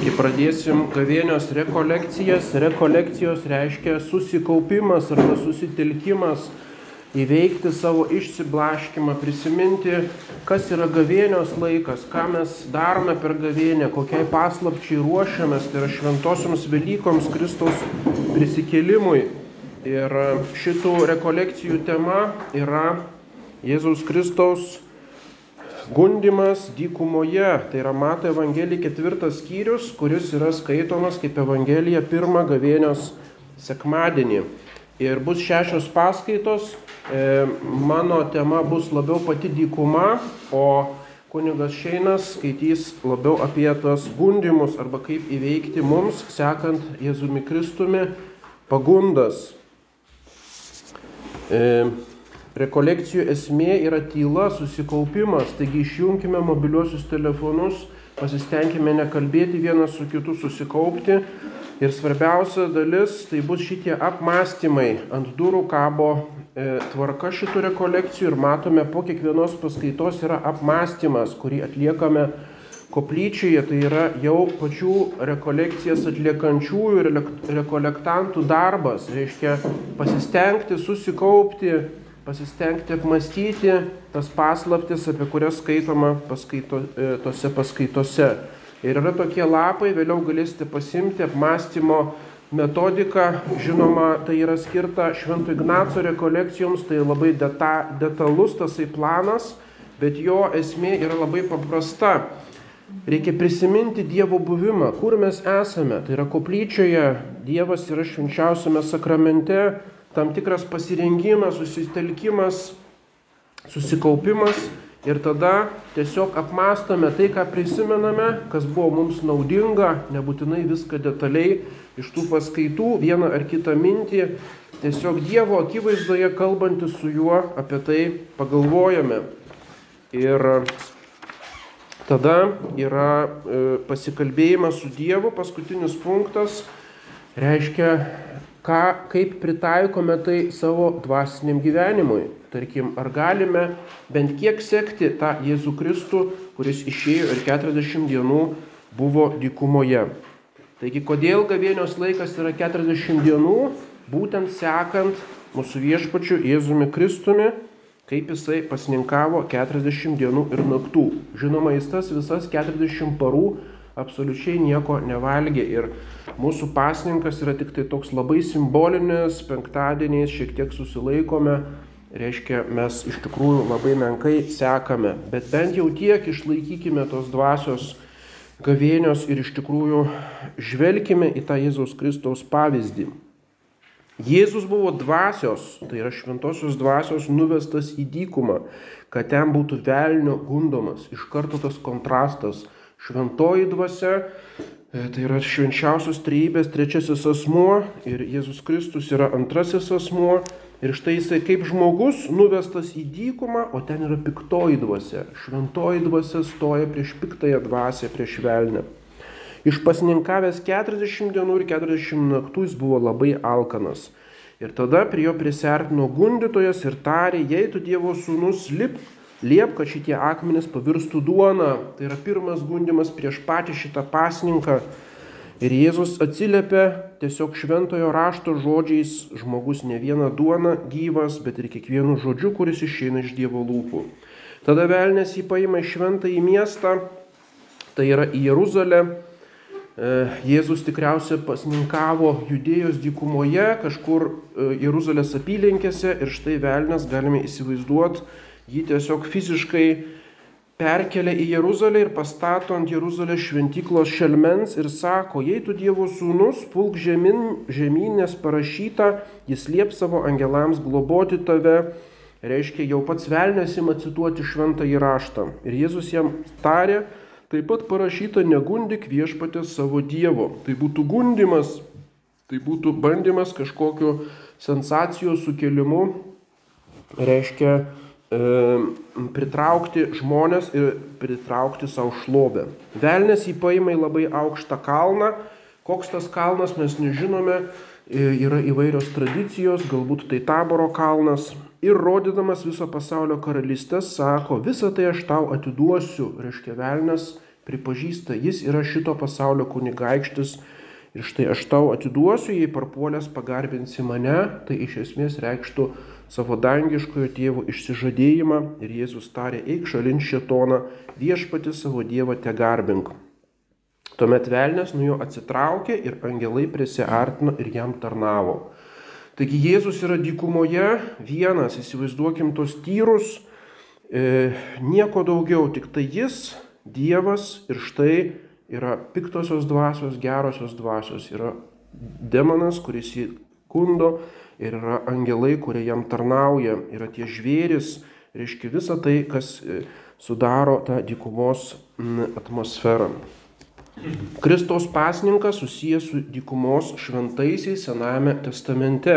Kai pradėsim gavėnios rekolekcijas, rekolekcijos reiškia susikaupimas arba susitelkimas, įveikti savo išsiblaškimą, prisiminti, kas yra gavėnios laikas, ką mes darome per gavėnę, kokiai paslapčiai ruošiamės, tai yra šventosioms Velykoms Kristaus prisikėlimui. Ir šitų rekolekcijų tema yra Jėzaus Kristaus gundimas dykumoje. Tai yra Mato Evangelija ketvirtas skyrius, kuris yra skaitomas kaip Evangelija pirmą gavėnios sekmadienį. Ir bus šešios paskaitos. E, mano tema bus labiau pati dykuma, o kunigas Šeinas skaitys labiau apie tos gundimus arba kaip įveikti mums, sekant Jėzumi Kristumi, pagundas. E, rekolekcijų esmė yra tyla, susikaupimas, taigi išjungkime mobiliuosius telefonus, pasistengkime nekalbėti vienas su kitu, susikaupti. Ir svarbiausia dalis tai bus šitie apmąstymai. Ant durų kabo e, tvarka šitų rekolekcijų ir matome po kiekvienos paskaitos yra apmąstymas, kurį atliekame koplyčioje, tai yra jau pačių rekolekcijas atliekančiųjų ir rekolektantų darbas. Reiškia pasistengti, susikaupti, pasistengti apmastyti tas paslaptis, apie kurias skaitoma paskaito, e, tose paskaitose. Ir yra tokie lapai, vėliau galėsite pasimti apmąstymo metodiką. Žinoma, tai yra skirta Švento Ignaco rekolekcijoms, tai labai deta, detalus tasai planas, bet jo esmė yra labai paprasta. Reikia prisiminti Dievo buvimą, kur mes esame. Tai yra koplyčioje, Dievas yra švenčiausiame sakramente, tam tikras pasirengimas, susitelkimas, susikaupimas ir tada tiesiog apmastome tai, ką prisimename, kas buvo mums naudinga, nebūtinai viską detaliai iš tų paskaitų, vieną ar kitą mintį, tiesiog Dievo akivaizdoje kalbantis su juo apie tai pagalvojame. Ir Tada yra e, pasikalbėjimas su Dievu, paskutinis punktas reiškia, ką, kaip pritaikome tai savo dvasiniam gyvenimui. Tarkim, ar galime bent kiek sekti tą Jėzų Kristų, kuris išėjo ir 40 dienų buvo dykumoje. Taigi, kodėl gavėnios laikas yra 40 dienų, būtent sekant mūsų viešpačiu Jėzumi Kristumi kaip jisai pasninkavo 40 dienų ir naktų. Žinoma, jis tas visas 40 parų absoliučiai nieko nevalgė ir mūsų pasninkas yra tik tai toks labai simbolinis, penktadieniais šiek tiek susilaikome, reiškia, mes iš tikrųjų labai menkai sekame, bet bent jau tiek išlaikykime tos dvasios gavėnios ir iš tikrųjų žvelgime į tą Jėzaus Kristaus pavyzdį. Jėzus buvo dvasios, tai yra šventosios dvasios nuvestas į dykumą, kad ten būtų velnio gundomas. Iš karto tas kontrastas. Šventoji dvasia, e, tai yra švenčiausios trejybės trečiasis asmuo ir Jėzus Kristus yra antrasis asmuo. Ir štai jisai kaip žmogus nuvestas į dykumą, o ten yra piktoji dvasia. Šventoji dvasia stoja prieš piktąją dvasę, prieš velnę. Išpasninkavęs 40 dienų ir 40 naktų jis buvo labai alkanas. Ir tada prie jo prisertino gundytojas ir tarė, jei tu Dievo sūnus lip, liep, kad šitie akmenys pavirstų duona. Tai yra pirmas gundimas prieš patį šitą pasninką. Ir Jėzus atsiliepia tiesiog šventojo rašto žodžiais, žmogus ne vieną duoną gyvas, bet ir kiekvienu žodžiu, kuris išeina iš Dievo lūpų. Tada velnės jį paima į šventą į miestą, tai yra į Jeruzalę E, Jėzus tikriausiai pasninkavo judėjos dykumoje, kažkur e, Jeruzalės apylinkėse ir štai velnės, galime įsivaizduoti, jį tiesiog fiziškai perkelia į Jeruzalę ir pastato ant Jeruzalės šventyklos šelmens ir sako, jei tu Dievo sūnus, pulk žemyn, žemyn, nes parašyta, jis liep savo angelams globoti tave, reiškia jau pats velnės ima cituoti šventą įraštą. Ir Jėzus jam tarė, Taip pat parašyta negundik viešpatės savo Dievo. Tai būtų gundimas, tai būtų bandymas kažkokio sensacijos sukelimu, reiškia pritraukti žmonės ir pritraukti savo šlovę. Velnes jį paima į labai aukštą kalną. Koks tas kalnas mes nežinome, e, yra įvairios tradicijos, galbūt tai taboro kalnas. Ir rodydamas viso pasaulio karalystės sako, visą tai aš tau atiduosiu, reiškia velnes pripažįsta, jis yra šito pasaulio kunigaikštis ir štai aš tau atiduosiu, jei parpuolęs pagarbinsi mane, tai iš esmės reikštų savo dangiškojo tėvo išsižadėjimą ir Jėzus tarė, eik šalin šetoną, viešpati savo dievą te garbink. Tuomet velnės nuo jo atsitraukė ir angelai prisiartino ir jam tarnavo. Taigi Jėzus yra dykumoje vienas, įsivaizduokim tos tyrus, e, nieko daugiau, tik tai jis, Dievas ir štai yra piktosios dvasios, gerosios dvasios, yra demonas, kuris jį kundo ir yra angelai, kurie jam tarnauja, yra tie žvėris, reiškia visa tai, kas e, sudaro tą dykumos atmosferą. Kristaus pasninkas susijęs su dykumos šventaisiais Senajame testamente.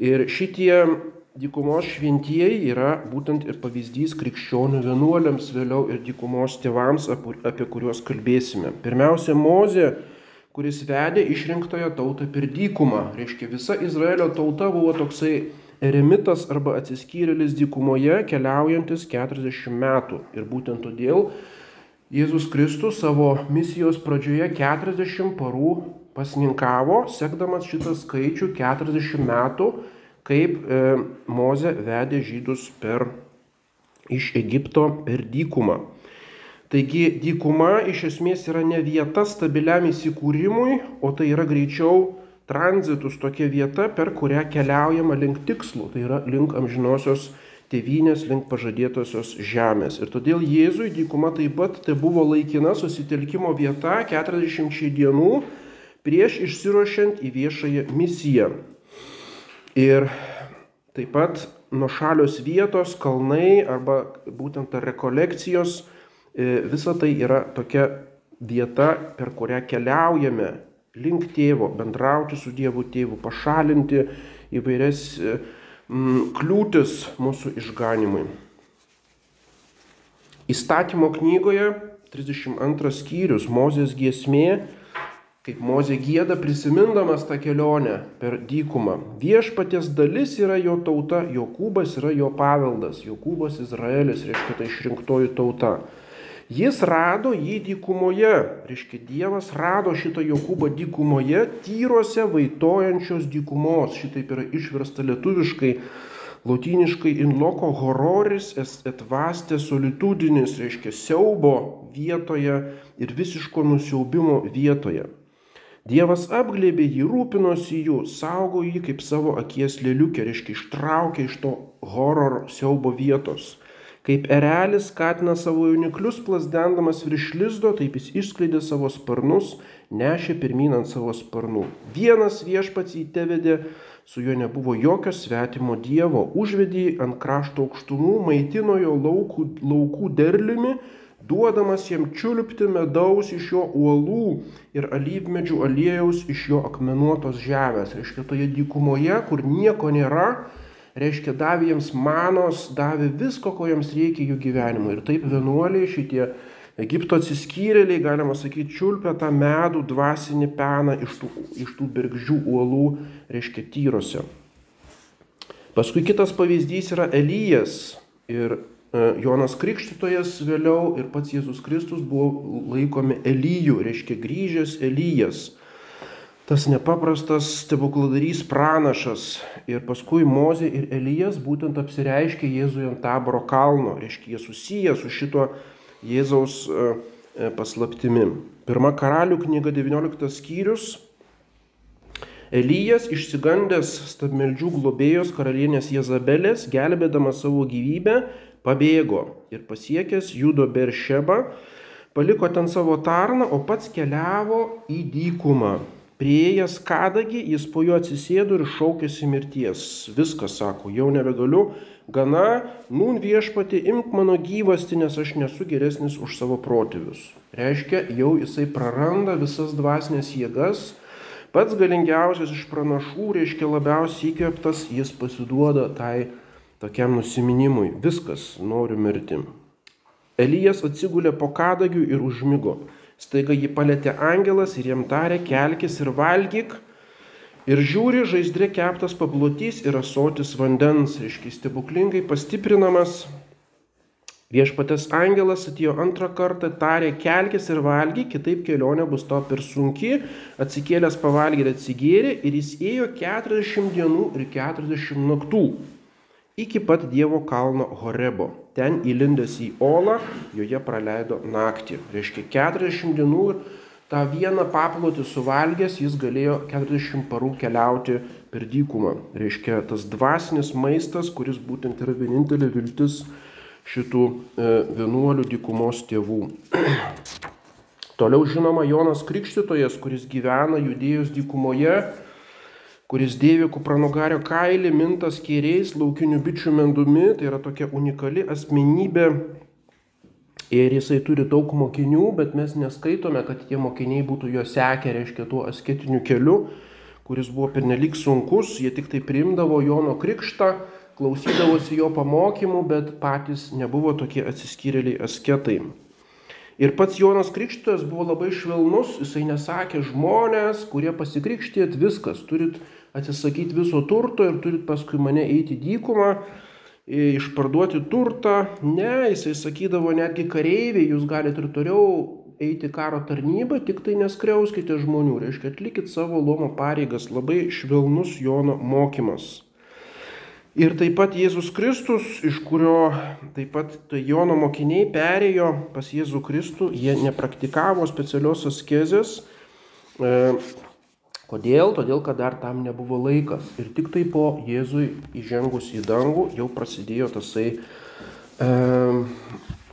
Ir šitie dykumos šventieji yra būtent ir pavyzdys krikščionių vienuoliams, vėliau ir dykumos tėvams, apie kuriuos kalbėsime. Pirmiausia, Mozė, kuris vedė išrinktąją tautą per dykumą. Reiškia, visa Izraelio tauta buvo toksai eremitas arba atsiskyrėlis dykumoje keliaujantis 40 metų. Ir būtent todėl Jėzus Kristus savo misijos pradžioje 40 parų pasninkavo, sekdamas šitą skaičių 40 metų, kaip e, Moze vedė žydus per, iš Egipto per dykumą. Taigi dykuma iš esmės yra ne vieta stabiliam įsikūrimui, o tai yra greičiau tranzitus tokia vieta, per kurią keliaujama link tikslų, tai yra link amžinosios tėvynės link pažadėtosios žemės. Ir todėl Jėzui dykuma taip pat tai buvo laikina susitelkimo vieta 40 dienų prieš išsiruošiant į viešąją misiją. Ir taip pat nuo šalios vietos, kalnai arba būtent rekolekcijos, e, visa tai yra tokia vieta, per kurią keliaujame link tėvo, bendrauti su Dievu tėvu, pašalinti įvairias e, kliūtis mūsų išganimui. Įstatymo knygoje 32 skyrius Mozės giesmė, kaip Mozė gėda prisimindamas tą kelionę per dykumą. Viešpaties dalis yra jo tauta, Jokūbas yra jo paveldas, Jokūbas Izraelis, reiškia tai išrinktoji tauta. Jis rado jį dykumoje, reiškia Dievas rado šitą Jokūbą dykumoje, tyruose vaitojančios dykumos, šitaip yra išversta lietuviškai, lotyniškai in loco hororis et vaste solitudinis, reiškia siaubo vietoje ir visiško nusiaubimo vietoje. Dievas apglėbė jį, rūpinosi jų, saugo jį kaip savo akies lėliukė, reiškia ištraukė iš to hororo siaubo vietos. Kaip erelis skatina savo jauniklius plasdendamas virš lizdo, taip jis išskleidė savo sparnus, nešė pirmin ant savo sparnų. Vienas viešpats jį tevedė, su juo nebuvo jokio svetimo dievo, užvedė ant krašto aukštumų, maitino jo laukų, laukų derliumi, duodamas jam čiulpti medaus iš jo uolų ir alyvmedžių aliejaus iš jo akmenuotos žemės. Reiškia, toje dykumoje, kur nieko nėra, reiškia, davė jiems manos, davė visko, ko jiems reikia jų gyvenimui. Ir taip vienuoliai šitie Egipto atsiskyrėliai, galima sakyti, čiulpia tą medų dvasinį peną iš tų, iš tų bergždžių uolų, reiškia, tyrose. Paskui kitas pavyzdys yra Elijas ir e, Jonas Krikštytojas vėliau ir pats Jėzus Kristus buvo laikomi Elyjų, reiškia grįžęs Elyjas tas nepaprastas stebukladarys pranašas. Ir paskui Mozė ir Elijas būtent apsireiškė Jėzui ant taboro kalno, reiškia jie susiję su šito Jėzaus e, e, paslaptimi. Pirma karalių knyga 19 skyrius. Elijas išsigandęs stabmeldžių globėjos karalienės Jezabelės, gelbėdamas savo gyvybę, pabėgo ir pasiekęs Judo Beršebą, paliko ten savo tarną, o pats keliavo į dykumą Prieėjęs kadagį, jis po juo atsisėdo ir šaukėsi mirties. Viskas, sako, jau nebegaliu, gana, nun viešpati, imk mano gyvasti, nes aš nesu geresnis už savo protėvius. Reiškia, jau jisai praranda visas dvasinės jėgas, pats galingiausias iš pranašų, reiškia labiausiai įkvėptas, jis pasiduoda tai tokiam nusiminimui. Viskas, noriu mirti. Elijas atsigulė po kadagių ir užmygo. Staiga jį palėtė angelas ir jam tarė, kelkis ir valgyk. Ir žiūri, žaizdrė keptas paplotys ir asotis vandens, reiškia stebuklingai pastiprinamas. Viešpatės angelas atėjo antrą kartą, tarė, kelkis ir valgy, kitaip kelionė bus to per sunki, atsikėlęs pavalgė ir atsigėrė ir jis ėjo 40 dienų ir 40 naktų iki pat Dievo kalno Horebo. Ten įlindęs į olą, joje praleido naktį. Reiškia 40 dienų ir tą vieną paplotį suvalgęs jis galėjo 40 parų keliauti per dykumą. Reiškia tas dvasinis maistas, kuris būtent yra vienintelė viltis šitų e, vienuolių dykumos tėvų. Toliau žinoma Jonas Krikštytojas, kuris gyvena judėjus dykumoje, kuris dėvi kupranogario kailį, mintas kėriais, laukinių bičių mendumi, tai yra tokia unikali asmenybė. Ir jisai turi daug mokinių, bet mes neskaitome, kad tie mokiniai būtų jo sekę, reiškia, tuo asketiniu keliu, kuris buvo pernelik sunkus, jie tik tai priimdavo Jono krikštą klausydavosi jo pamokymų, bet patys nebuvo tokie atsiskyrėliai asketai. Ir pats Jonas Krikštytojas buvo labai švelnus, jisai nesakė žmonės, kurie pasikrikštėt viskas, turit atsisakyti viso turto ir turit paskui mane eiti dykumą, išparduoti turtą. Ne, jisai sakydavo netgi kareiviai, jūs galite ir toliau eiti karo tarnybą, tik tai neskriauskite žmonių, reiškia atlikit savo lomo pareigas, labai švelnus Jono mokymas. Ir taip pat Jėzus Kristus, iš kurio taip pat tai Jono mokiniai perėjo pas Jėzų Kristų, jie nepraktikavo specialios askezės. Kodėl? Todėl, kad dar tam nebuvo laikas. Ir tik tai po Jėzui įžengus į dangų jau prasidėjo tasai e,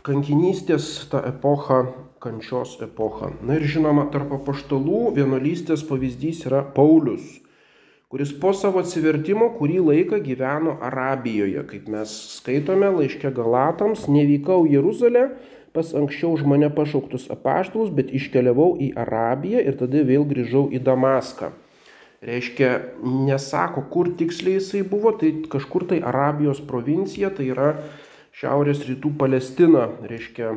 kankinystės ta epocha, kančios epocha. Na ir žinoma, tarp apaštalų vienolystės pavyzdys yra Paulius kuris po savo atsivertimo kurį laiką gyveno Arabijoje. Kaip mes skaitome laiške Galatams, nevykau Jeruzalę pas anksčiau už mane pašauktus apaštalus, bet iškeliavau į Arabiją ir tada vėl grįžau į Damaską. Reiškia, nesako, kur tiksliai jisai buvo, tai kažkur tai Arabijos provincija, tai yra šiaurės rytų Palestina, reiškia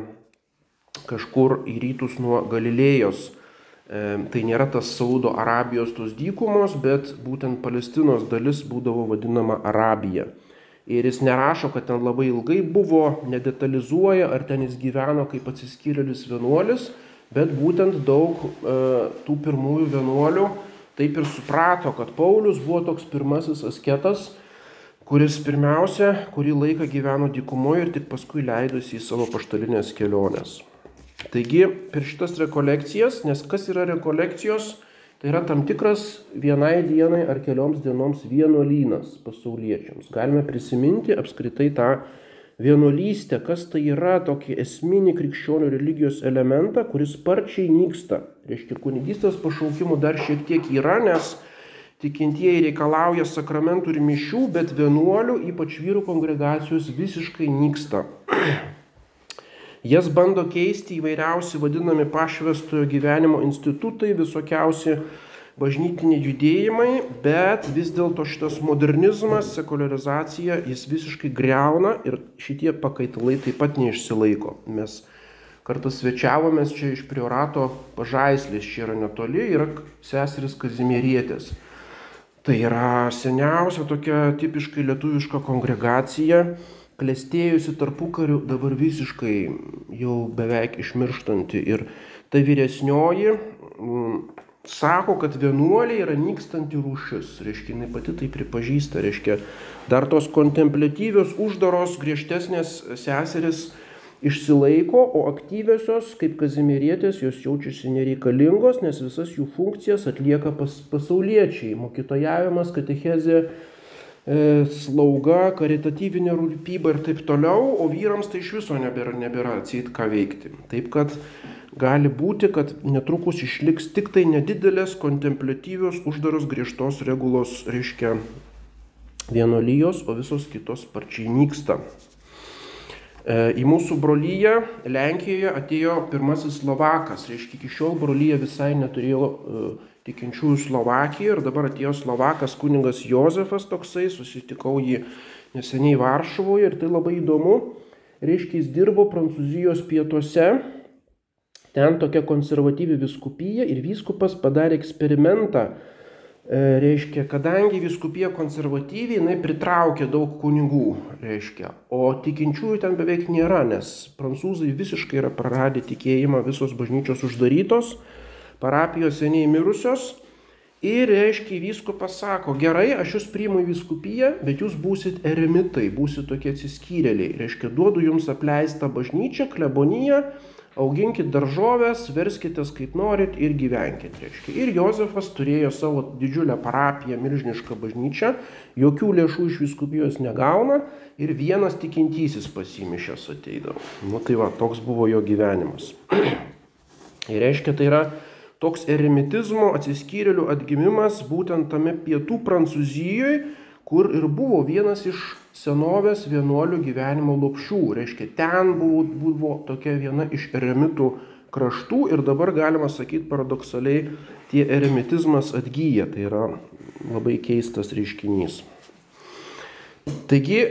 kažkur į rytus nuo Galilėjos. E, tai nėra tas Saudo Arabijos tos dykumos, bet būtent Palestinos dalis būdavo vadinama Arabija. Ir jis nerašo, kad ten labai ilgai buvo, nedetalizuoja, ar ten jis gyveno kaip atsiskyrėlis vienuolis, bet būtent daug e, tų pirmųjų vienuolių taip ir suprato, kad Paulius buvo toks pirmasis asketas, kuris pirmiausia kurį laiką gyveno dykumoje ir tik paskui leidosi į savo paštalinės keliones. Taigi per šitas rekolekcijas, nes kas yra rekolekcijos, tai yra tam tikras vienai dienai ar kelioms dienoms vienuolynas pasauliečiams. Galime prisiminti apskritai tą vienuolystę, kas tai yra tokį esminį krikščionių religijos elementą, kuris sparčiai nyksta. Reiškia, kunigystės pašaukimų dar šiek tiek yra, nes tikintieji reikalauja sakramentų ir mišių, bet vienuolių, ypač vyrų kongregacijos, visiškai nyksta. Jas bando keisti įvairiausi vadinami pašvestojo gyvenimo institutai, visokiausi bažnytiniai judėjimai, bet vis dėlto šitas modernizmas, sekularizacija, jis visiškai greuna ir šitie pakaitalai taip pat neišsilaiko. Mes kartą svečiavomės čia iš priorato pažaislis, čia yra netoli, yra seseris Kazimierietės. Tai yra seniausia tokia tipiškai lietuviška kongregacija klestėjusi tarpukariu, dabar visiškai jau beveik išmirštanti. Ir ta vyresnioji m, sako, kad vienuoliai yra nykstanti rūšis. Reiškia, jinai pati tai pripažįsta. Reiškia, dar tos kontemplatyvios, uždaros, griežtesnės seseris išsilaiko, o aktyviosios, kaip kazimierietės, jos jaučiasi nereikalingos, nes visas jų funkcijas atlieka pas, pasauliečiai. Mokytojavimas, katechezė slauga, karitatyvinė rūpyba ir taip toliau, o vyrams tai iš viso nebėra, nebėra atseit ką veikti. Taip kad gali būti, kad netrukus išliks tik tai nedidelės kontemplatyvios uždaros griežtos regulos, reiškia, vienolyjos, o visos kitos sparčiai nyksta. E, į mūsų brolyje Lenkijoje atėjo pirmasis Slovakas, reiškia, iki šiol brolyje visai neturėjo uh, tikinčiųjų Slovakijoje ir dabar atėjo Slovakas kuningas Jozefas toksai, susitikau jį neseniai Varšuvoje ir tai labai įdomu. Reiškia, jis dirbo Prancūzijos pietuose, ten tokia konservatyvi viskupija ir vyskupas padarė eksperimentą. E, reiškia, kadangi viskupija konservatyviai, jinai pritraukia daug kunigų, reiškia, o tikinčiųjų ten beveik nėra, nes prancūzai visiškai yra praradę tikėjimą, visos bažnyčios uždarytos, parapijos seniai mirusios. Ir reiškia, vyskupas sako, gerai, aš jūs priimu į viskupiją, bet jūs būsit eremitai, būsit tokie atsiskyrėliai. Reiškia, duodu jums apleistą bažnyčią, kleboniją, auginkit daržovės, verskitės kaip norit ir gyvenkit. Reiškia. Ir Jozefas turėjo savo didžiulę parapiją, milžinišką bažnyčią, jokių lėšų iš viskupijos negauna ir vienas tikintysis pasimišęs ateidavo. Nu tai va, toks buvo jo gyvenimas. ir reiškia, tai yra toks eremitizmo atsiskyrėlių atgimimas būtent tame pietų Prancūzijoje, kur ir buvo vienas iš senovės vienuolių gyvenimo lopšių. Reiškia, ten buvo, buvo tokia viena iš eremitų kraštų ir dabar galima sakyti paradoksaliai, tie eremitizmas atgyja. Tai yra labai keistas reiškinys. Taigi,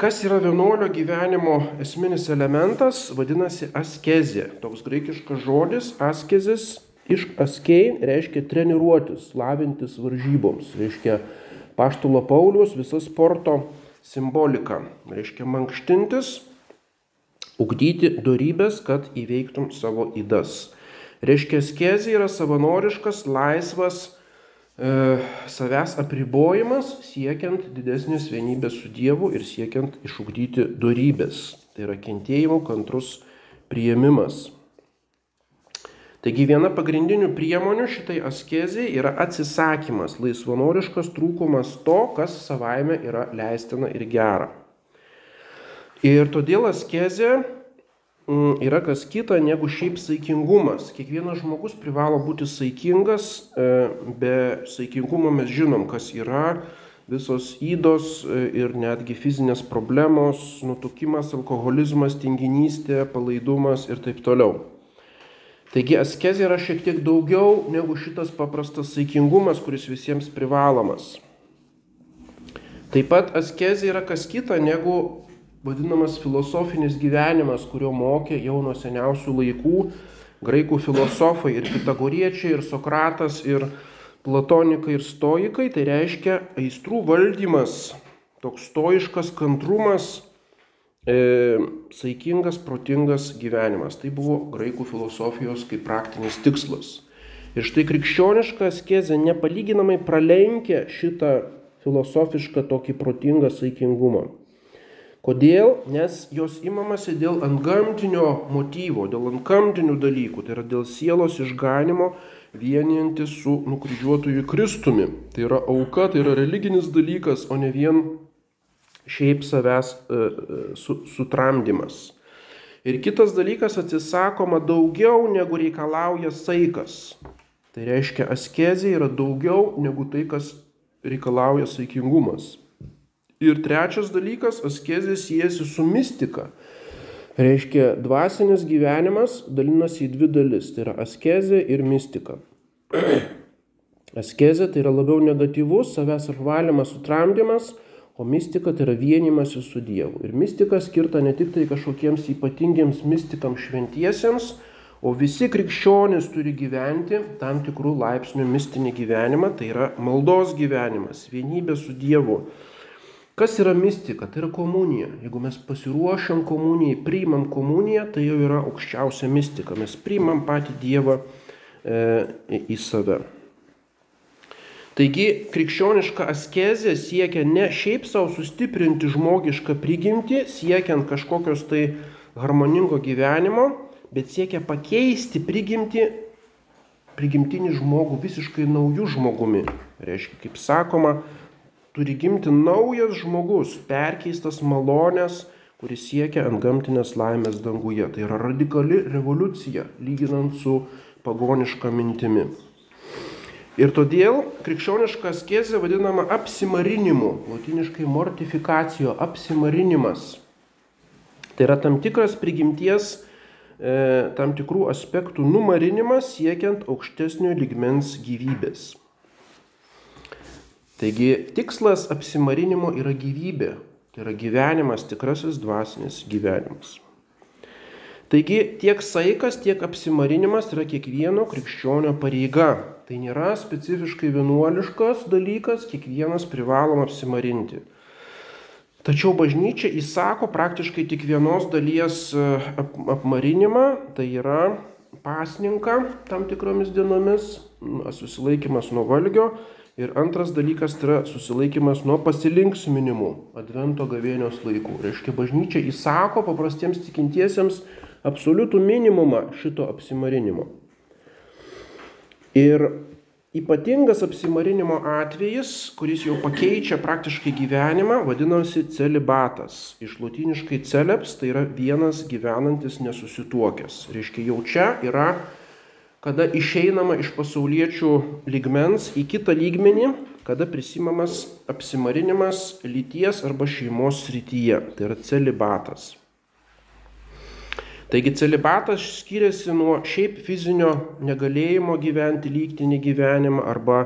kas yra vienuolio gyvenimo esminis elementas, vadinasi askezė. Toks graikiškas žodis askezis iš askei reiškia treniruotis, lavintis varžyboms. Reiškia, Paštulo Paulius visa sporto simbolika. Reiškia mankštintis, ugdyti darybės, kad įveiktum savo įdas. Reiškia, skezė yra savanoriškas, laisvas e, savęs apribojimas, siekiant didesnės vienybės su Dievu ir siekiant išugdyti darybės. Tai yra kentėjimo kantrus prieimimas. Taigi viena pagrindinių priemonių šitai askezijai yra atsisakymas, laisvanoriškas trūkumas to, kas savaime yra leistina ir gera. Ir todėl askezė mm, yra kas kita negu šiaip saikingumas. Kiekvienas žmogus privalo būti saikingas, e, be saikingumo mes žinom, kas yra visos įdos e, ir netgi fizinės problemos, nutukimas, alkoholizmas, tinginystė, palaidumas ir taip toliau. Taigi askezė yra šiek tiek daugiau negu šitas paprastas saikingumas, kuris visiems privalomas. Taip pat askezė yra kas kita negu vadinamas filosofinis gyvenimas, kurio mokė jau nuo seniausių laikų graikų filosofai ir pitagoriečiai, ir Sokratas, ir platonikai, ir stoikai. Tai reiškia aistrų valdymas, toks stoiškas kantrumas, e, saikingas, protingas gyvenimas. Tai buvo graikų filosofijos kaip praktinis tikslas. Ir štai krikščioniška askezė nepalyginamai pralenkia šitą filosofišką tokį protingą saikingumą. Kodėl? Nes jos imamasi dėl antgamtinio motyvo, dėl antgamtinių dalykų, tai yra dėl sielos išganimo vienijantis su nukryžiuotojų Kristumi. Tai yra auka, tai yra religinis dalykas, o ne vien šiaip savęs e, e, su, sutramdymas. Ir kitas dalykas atsisakoma daugiau negu reikalauja saikas. Tai reiškia, askezė yra daugiau negu tai, kas reikalauja saikingumas. Ir trečias dalykas, askezė siejasi su mistika. Reiškia, dvasinis gyvenimas dalinasi į dvi dalis. Tai yra askezė ir mistika. askezė tai yra labiau negatyvus, savęs apvalymas, sutramdymas O mistika tai yra vienimas su Dievu. Ir mistika skirta ne tik tai kažkokiems ypatingiems mistikams šventiesiems, o visi krikščionys turi gyventi tam tikrų laipsnių mistinį gyvenimą, tai yra maldos gyvenimas, vienybė su Dievu. Kas yra mistika? Tai yra komunija. Jeigu mes pasiruošiam komunijai, priimam komuniją, tai jau yra aukščiausia mistika. Mes priimam patį Dievą e, į save. Taigi krikščioniška askezė siekia ne šiaip savo sustiprinti žmogišką prigimtį, siekiant kažkokios tai harmoningo gyvenimo, bet siekia pakeisti prigimtį, prigimtinį žmogų visiškai naujų žmogumi. Reiškia, kaip sakoma, turi gimti naujas žmogus, perkeistas malonės, kuris siekia ant gamtinės laimės danguje. Tai yra radikali revoliucija, lyginant su pagoniška mintimi. Ir todėl krikščioniška askezė vadinama apsimarinimu, latiniškai mortifikacijo, apsimarinimas. Tai yra tam tikras prigimties, e, tam tikrų aspektų numarinimas siekiant aukštesnio ligmens gyvybės. Taigi tikslas apsimarinimo yra gyvybė, tai yra gyvenimas, tikrasis dvasinis gyvenimas. Taigi tiek saikas, tiek apsimarinimas yra kiekvieno krikščionio pareiga. Tai nėra specifiškai vienuoliškas dalykas, kiekvienas privalom apsimarinti. Tačiau bažnyčia įsako praktiškai tik vienos dalies e, ap apmarinimą, tai yra pasninką tam tikromis dienomis, susilaikimas nuo valgio Ir antras dalykas tai yra susilaikimas nuo pasilinksminimų Advento gavėnios laikų. Reiškia, bažnyčia įsako paprastiems tikintiesiems absoliutų minimumą šito apsimarinimo. Ir ypatingas apsimarinimo atvejis, kuris jau pakeičia praktiškai gyvenimą, vadinasi celibatas. Iš latiniškai celeps tai yra vienas gyvenantis nesusituokęs. Reiškia, jau čia yra kada išeinama iš pasauliečių lygmens į kitą lygmenį, kada prisimamas apsimarinimas lyties arba šeimos srityje. Tai yra celibatas. Taigi celibatas skiriasi nuo šiaip fizinio negalėjimo gyventi lygtinį gyvenimą arba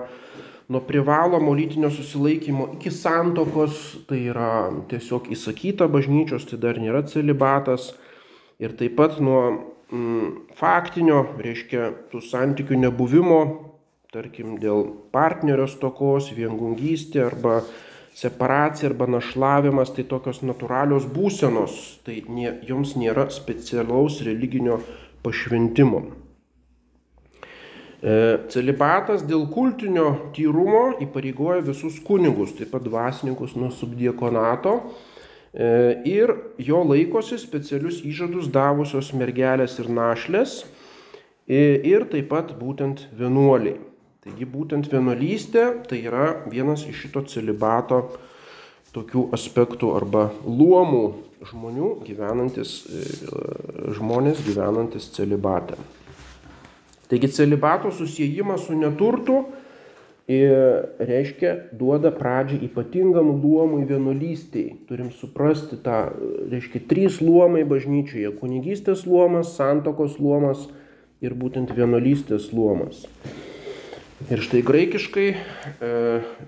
nuo privalomo lytinio susilaikymo iki santokos, tai yra tiesiog įsakyta bažnyčios, tai dar nėra celibatas. Ir taip pat nuo mm, faktinio, reiškia, tų santykių nebuvimo, tarkim, dėl partnerio stokos, viengungystė arba separacija arba našlavimas, tai tokios natūralios būsenos, tai nie, joms nėra specialaus religinio pašventimo. E, celibatas dėl kultinio tyrumo įpareigoja visus kunigus, taip pat dvasininkus nuo subdiekonato E, ir jo laikosi specialius įžadus davusios mergelės ir našlės ir taip pat būtent vienuoliai. Taigi būtent vienuolystė tai yra vienas iš šito celibato tokių aspektų arba luomų žmonių gyvenantis, e, žmonės gyvenantis celibate. Taigi celibato susijimas su neturtu reiškia, duoda pradžią ypatingam luomui vienuolystiai. Turim suprasti tą, reiškia, trys luomai bažnyčioje - kunigystės luomas, santokos luomas ir būtent vienuolystės luomas. Ir štai graikiškai e,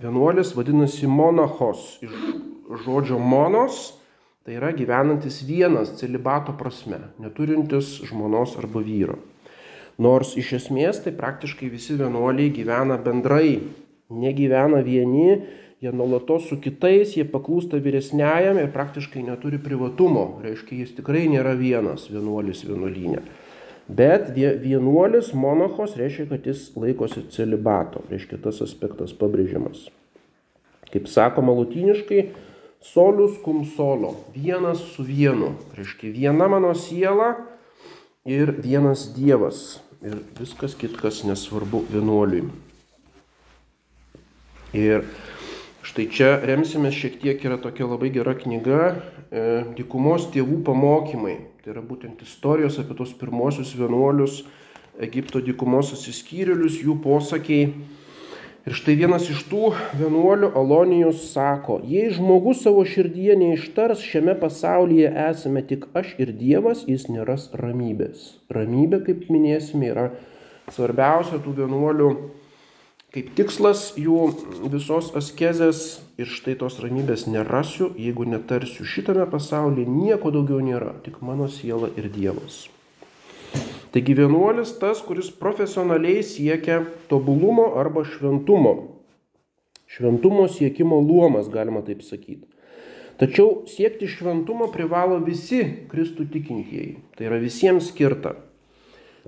vienuolis vadinasi monachos, iš žodžio monos, tai yra gyvenantis vienas celibato prasme, neturintis žmonos arba vyro. Nors iš esmės tai praktiškai visi vienuoliai gyvena bendrai, negyvena vieni, jie nuolatos su kitais, jie paklūsta vyresniajam ir praktiškai neturi privatumo. Reiškia, jis tikrai nėra vienas vienuolis vienuolynė. Bet vienuolis monachos reiškia, kad jis laikosi celibato. Reiškia, tas aspektas pabrėžiamas. Kaip sakoma latiniškai, solus cum solo. Vienas su vienu. Reiškia, viena mano siela ir vienas Dievas ir viskas kitkas nesvarbu vienuoliui. Ir štai čia remsimės šiek tiek yra tokia labai gera knyga e, Dikumos tėvų pamokymai. Tai yra būtent istorijos apie tos pirmosius vienuolius, Egipto dikumos susiskyrėlius, jų posakiai Ir štai vienas iš tų vienuolių Alonijus sako, jei žmogus savo širdyje neištars, šiame pasaulyje esame tik aš ir Dievas, jis neras ramybės. Ramybė, kaip minėsime, yra svarbiausia tų vienuolių kaip tikslas jų visos askezės ir štai tos ramybės nerasiu, jeigu netarsiu šitame pasaulyje, nieko daugiau nėra, tik mano siela ir Dievas. Taigi vienuolis tas, kuris profesionaliai siekia tobulumo arba šventumo. Šventumo siekimo luomas, galima taip sakyti. Tačiau siekti šventumo privalo visi Kristų tikintieji. Tai yra visiems skirta.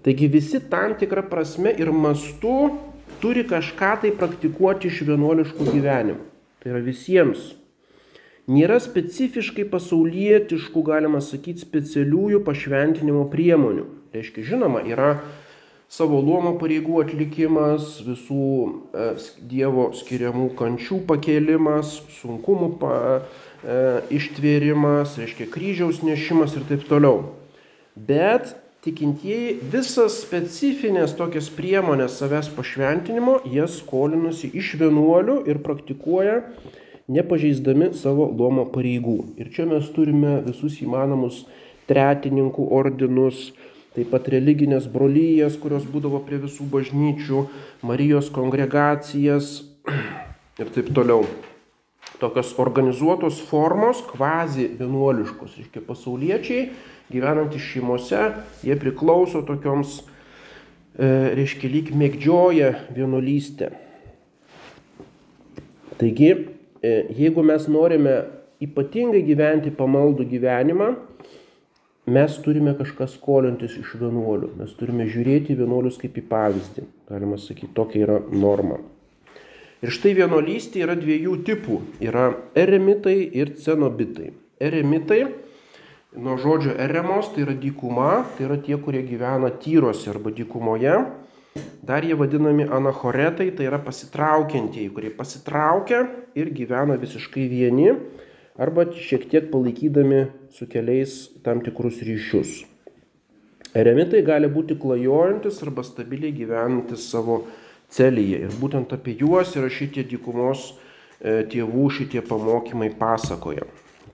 Taigi visi tam tikrą prasme ir mastu turi kažką tai praktikuoti iš vienuoliškų gyvenimų. Tai yra visiems. Nėra specifiškai pasaulietiškų, galima sakyti, specialiųjų pašventinimo priemonių. Reiškia, žinoma, yra savo luomo pareigų atlikimas, visų e, Dievo skiriamų kančių pakėlimas, sunkumų pa, e, ištvėrimas, reiškia kryžiaus nešimas ir taip toliau. Bet tikintieji visas specifinės tokias priemonės savęs pašventinimo, jie skolinusi iš vienuolių ir praktikuoja nepažeisdami savo luomo pareigų. Ir čia mes turime visus įmanomus tretininkų ordinus, taip pat religinės brolyjas, kurios būdavo prie visų bažnyčių, Marijos kongregacijas ir taip toliau. tokios organizuotos formos, kvazi vienuoliškos, reiškia pasauliečiai gyvenantys šeimose, jie priklauso tokioms, e, reiškia, lyg mėgdžioja vienuolystę. Taigi, e, jeigu mes norime ypatingai gyventi pamaldų gyvenimą, mes turime kažką skolintis iš vienuolių. Mes turime žiūrėti vienuolius kaip į pavyzdį. Galima sakyti, tokia yra norma. Ir štai vienuolystė yra dviejų tipų. Yra eremitai ir cenobitai. Eremitai, nuo žodžio eremos, tai yra dykuma, tai yra tie, kurie gyvena tyruose arba dykumoje. Dar jie vadinami anachoretai, tai yra pasitraukiantieji, kurie pasitraukia ir gyvena visiškai vieni arba šiek tiek palaikydami su keliais tam tikrus ryšius. Eremitai gali būti klajojantis arba stabiliai gyvenantis savo celyje. Ir būtent apie juos yra šitie dykumos e, tėvų šitie pamokymai pasakoja.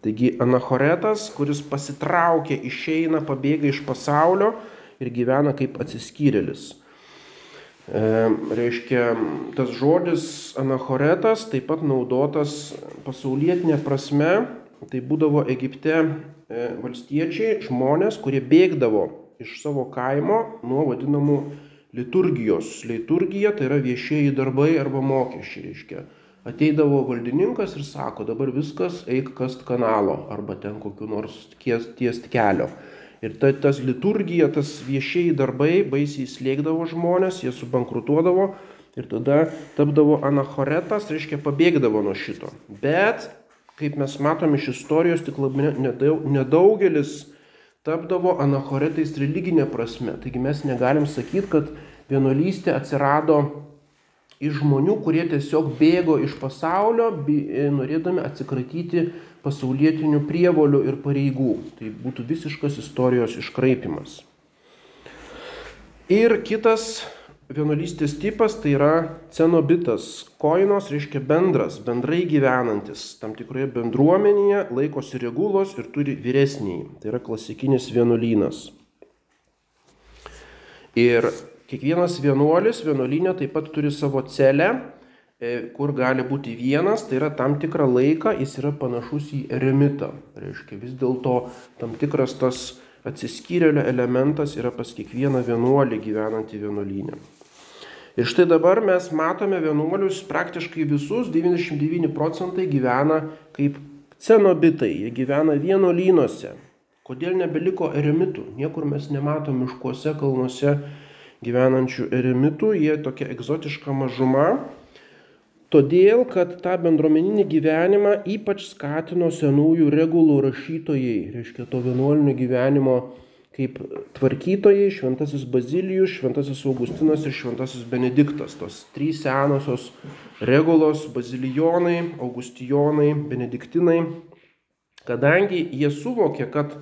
Taigi anachoretas, kuris pasitraukia, išeina, pabėga iš pasaulio ir gyvena kaip atsiskyrėlis. E, reiškia, tas žodis anachoretas taip pat naudotas pasaulietinė prasme, tai būdavo Egipte e, valstiečiai, žmonės, kurie bėgdavo iš savo kaimo nuo vadinamų liturgijos. Liturgija tai yra viešieji darbai arba mokesčiai, reiškia. Ateidavo valdininkas ir sako, dabar viskas eik kast kanalo arba ten kokiu nors tiest kelio. Ir ta, tas liturgija, tas viešieji darbai baisiai slėgdavo žmonės, jie subankrutuodavo ir tada tapdavo anachoretas, reiškia pabėgdavo nuo šito. Bet, kaip mes matome iš istorijos, tik labai nedaugelis tapdavo anachoretais religinė prasme. Taigi mes negalim sakyti, kad vienuolystė atsirado iš žmonių, kurie tiesiog bėgo iš pasaulio, norėdami atsikratyti pasaulietinių prievolių ir pareigų. Tai būtų visiškas istorijos iškraipimas. Ir kitas vienuolystės tipas tai yra cenobitas. Koinos reiškia bendras, bendrai gyvenantis, tam tikroje bendruomenėje laikosi regulos ir turi vyresniai. Tai yra klasikinis vienuolynas. Ir kiekvienas vienuolis vienuolynė taip pat turi savo celę, E, kur gali būti vienas, tai yra tam tikrą laiką jis yra panašus į eremitą. Reiškia, vis dėlto tam tikras tas atsiskyrėlio elementas yra pas kiekvieną vienuolį gyvenantį vienuolynę. Ir štai dabar mes matome vienuolius praktiškai visus, 99 procentai gyvena kaip cenobitai, jie gyvena vienuolynuose. Kodėl nebeliko eremitų? Niekur mes nematom miškuose, kalnuose gyvenančių eremitų, jie tokia egzotiška mažuma Todėl, kad tą bendruomeninį gyvenimą ypač skatino senųjų regulų rašytojai, reiškia to vienuolinio gyvenimo kaip tvarkytojai, šventasis Bazilijus, šventasis Augustinas ir šventasis Benediktas. Tos trys senosios regulos - bazilijonai, augustijonai, benediktinai. Kadangi jie suvokė, kad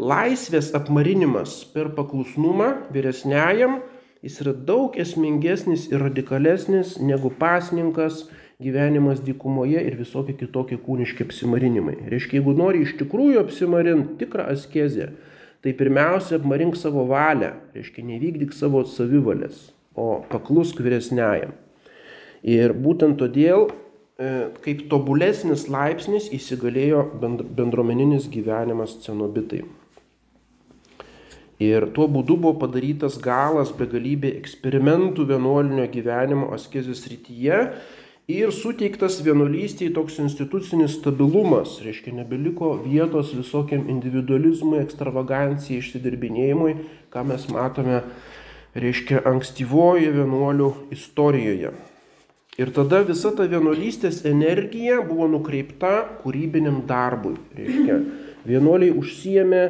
laisvės apmarinimas per paklusnumą vyresniajam Jis yra daug esmingesnis ir radikalesnis negu pasninkas, gyvenimas dykumoje ir visokie kitokie kūniški apsimarinimai. Reiškia, jeigu nori iš tikrųjų apsimarinti tikrą askezę, tai pirmiausia apmarink savo valią, reiškia, nevykdyk savo savivalės, o paklusk vyresniajam. Ir būtent todėl, e, kaip tobulesnis laipsnis įsigalėjo bendruomeninis gyvenimas cenobitai. Ir tuo būdu buvo padarytas galas begalybė eksperimentų vienuolinio gyvenimo askezės rytyje ir suteiktas vienuolystiai toks institucinis stabilumas, reiškia nebeliko vietos visokiam individualizmui, ekstravagancijai, išsidirbinėjimui, ką mes matome, reiškia ankstyvoje vienuolių istorijoje. Ir tada visa ta vienuolystės energija buvo nukreipta kūrybiniam darbui. Reiškia, vienuoliai užsiemė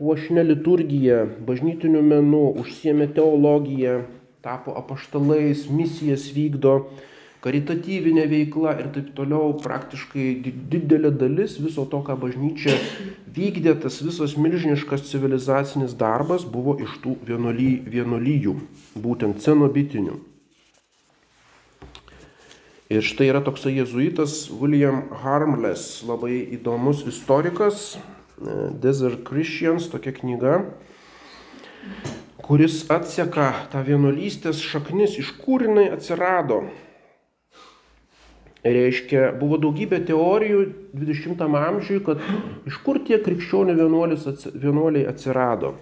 puošnia liturgija, bažnytiniu menu, užsiemė teologiją, tapo apaštalais, misijas vykdo, karitatyvinė veikla ir taip toliau. Praktiškai didelė dalis viso to, ką bažnyčia vykdė, tas visas milžiniškas civilizacinis darbas buvo iš tų vienuoly, vienuolyjų, būtent cenobitinių. Ir štai yra toksai jezuitas William Harmless, labai įdomus istorikas, Desert Christians, tokia knyga, kuris atseka tą vienuolystės šaknis, iš kur jinai atsirado. reiškia, buvo daugybė teorijų 20-am amžiui, kad iš kur tie krikščionių vienuoliai atsirado.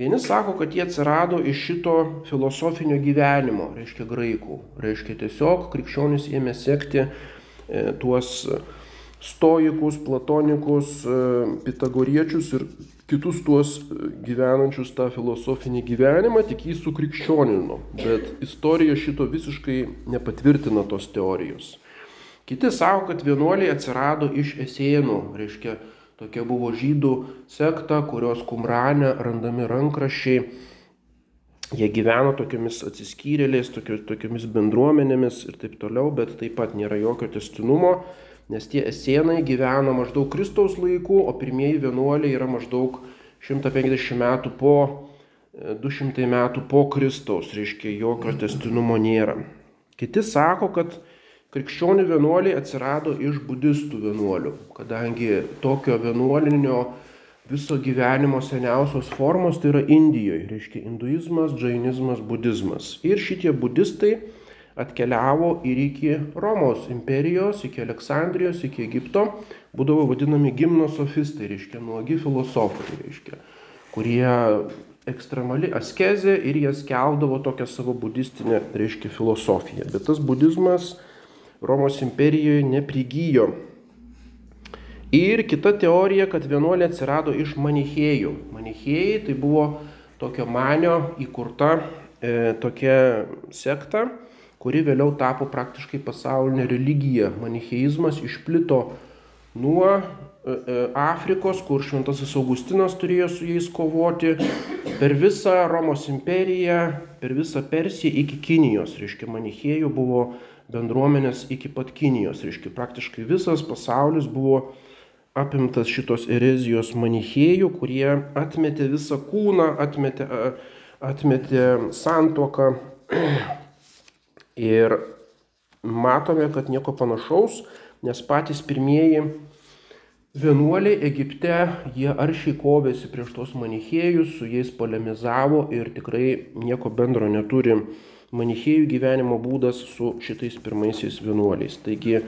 Vieni sako, kad jie atsirado iš šito filosofinio gyvenimo, reiškia graikų. Reiškia tiesiog krikščionys ėmė sekti e, tuos stoikus, platonikus, e, pitagoriečius ir kitus tuos gyvenančius tą filosofinį gyvenimą, tik jį sukrikščionino. Bet istorija šito visiškai nepatvirtina tos teorijos. Kiti savo, kad vienuoliai atsirado iš esėnų, reiškia, tokia buvo žydų sekta, kurios kumrane randami rankraščiai. Jie gyveno tokiamis atsiskyrėliais, tokiamis bendruomenėmis ir taip toliau, bet taip pat nėra jokio testinumo, nes tie esėnai gyveno maždaug Kristaus laikų, o pirmieji vienuoliai yra maždaug 150 metų po, 200 metų po Kristaus, reiškia jokio testinumo nėra. Kiti sako, kad Krikščionių vienuoliai atsirado iš budistų vienuolių, kadangi tokio vienuolinio viso gyvenimo seniausios formos tai yra Indijoje, reiškia hinduizmas, džainizmas, budizmas. Ir šitie budistai atkeliavo ir iki Romos imperijos, iki Aleksandrijos, iki Egipto, būdavo vadinami gimnosofistai, reiškia nuogi filosofai, reiškia, kurie ekstremali askezė ir jie skeldavo tokią savo budistinę, reiškia, filosofiją. Bet tas budizmas Romos imperijoje neprigyjo. Ir kita teorija, kad vienuolė atsirado iš manichėjų. Manichėjai tai buvo tokio manio įkurta e, tokia sekta, kuri vėliau tapo praktiškai pasaulinė religija. Manicheizmas išplito nuo e, e, Afrikos, kur Šventasis Augustinas turėjo su jais kovoti, per visą Romos imperiją, per visą Persiją iki Kinijos. Reiškia, manichėjų buvo bendruomenės iki pat Kinijos. Reiškia, praktiškai visas pasaulis buvo apimtas šitos erezijos manichėjų, kurie atmetė visą kūną, atmetė, atmetė santoką. Ir matome, kad nieko panašaus, nes patys pirmieji vienuoliai Egipte, jie aršiai kovėsi prieš tos manichėjus, su jais polemizavo ir tikrai nieko bendro neturi manichėjų gyvenimo būdas su šitais pirmaisiais vienuoliais. Taigi